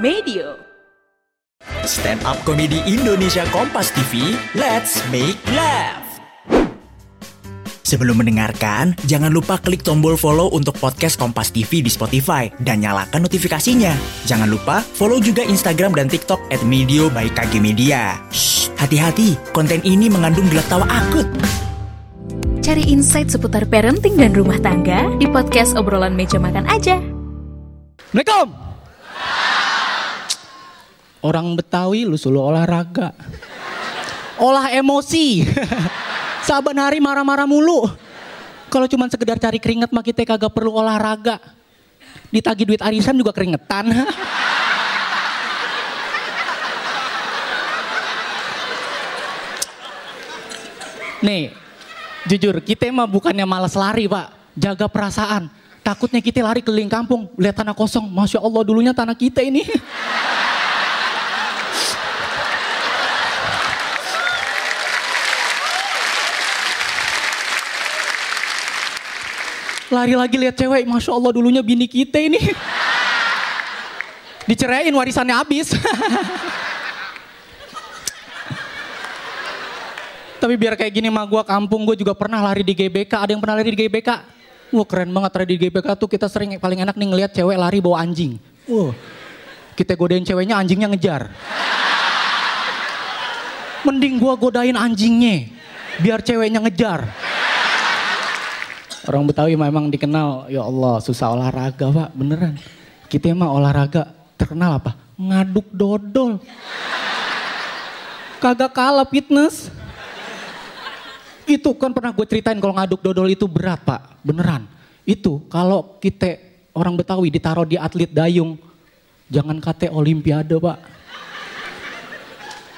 Medio. Stand up komedi Indonesia Kompas TV, let's make laugh. Sebelum mendengarkan, jangan lupa klik tombol follow untuk podcast Kompas TV di Spotify dan nyalakan notifikasinya. Jangan lupa follow juga Instagram dan TikTok at Medio by KG Media. Shh, hati-hati, konten ini mengandung gelak tawa akut. Cari insight seputar parenting dan rumah tangga di podcast obrolan meja makan aja. Assalamualaikum. Orang Betawi lu selalu olahraga. Olah emosi. Saban hari marah-marah mulu. Kalau cuma sekedar cari keringet mah kita kagak perlu olahraga. Ditagi duit arisan juga keringetan. Nih, jujur kita mah bukannya malas lari pak. Jaga perasaan. Takutnya kita lari keliling kampung, lihat tanah kosong. Masya Allah dulunya tanah kita ini. Lari lagi lihat cewek, Masya Allah dulunya bini kita ini. Diceraiin warisannya habis. Tapi biar kayak gini mah gue kampung, gue juga pernah lari di GBK. Ada yang pernah lari di GBK? Wah keren banget lari di GBK tuh kita sering paling enak nih ngeliat cewek lari bawa anjing. Wah, kita godain ceweknya anjingnya ngejar. Mending gue godain anjingnya, biar ceweknya ngejar. Orang Betawi memang dikenal, ya Allah susah olahraga pak, beneran. Kita emang olahraga terkenal apa? Ngaduk dodol. Kagak kalah fitness. Itu kan pernah gue ceritain kalau ngaduk dodol itu berat pak, beneran. Itu kalau kita orang Betawi ditaruh di atlet dayung, jangan kate olimpiade pak.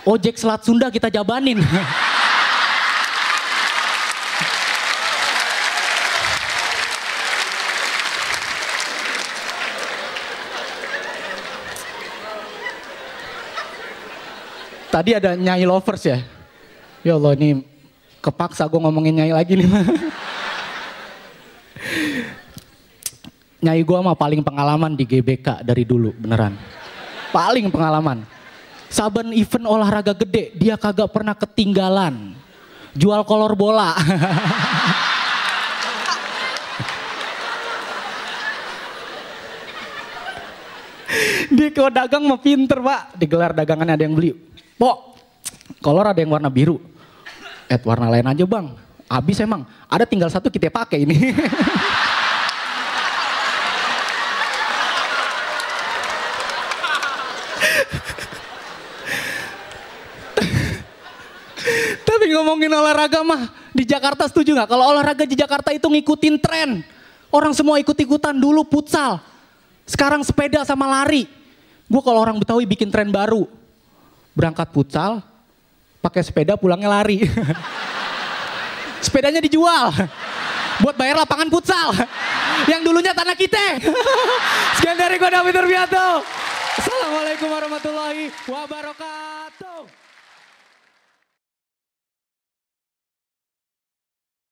Ojek Selat Sunda kita jabanin. Tadi ada Nyai Lovers ya. Ya Allah ini kepaksa gue ngomongin Nyai lagi nih. nyai gue mah paling pengalaman di GBK dari dulu beneran. Paling pengalaman. Saben event olahraga gede dia kagak pernah ketinggalan. Jual kolor bola. Di kalau dagang mah pinter pak. Digelar dagangannya ada yang beli. Pok, kolor ada yang warna biru. Eh warna lain aja bang. Habis emang. Ada tinggal satu kita pakai ini. Tapi ngomongin olahraga mah di Jakarta setuju nggak? Kalau olahraga di Jakarta itu ngikutin tren. Orang semua ikut-ikutan dulu futsal. Sekarang sepeda sama lari. Gue kalau orang Betawi bikin tren baru. Berangkat futsal, pakai sepeda pulangnya lari. Sepedanya dijual. Buat bayar lapangan futsal. Yang dulunya tanah kita. Sekian dari gue David. Assalamualaikum warahmatullahi wabarakatuh.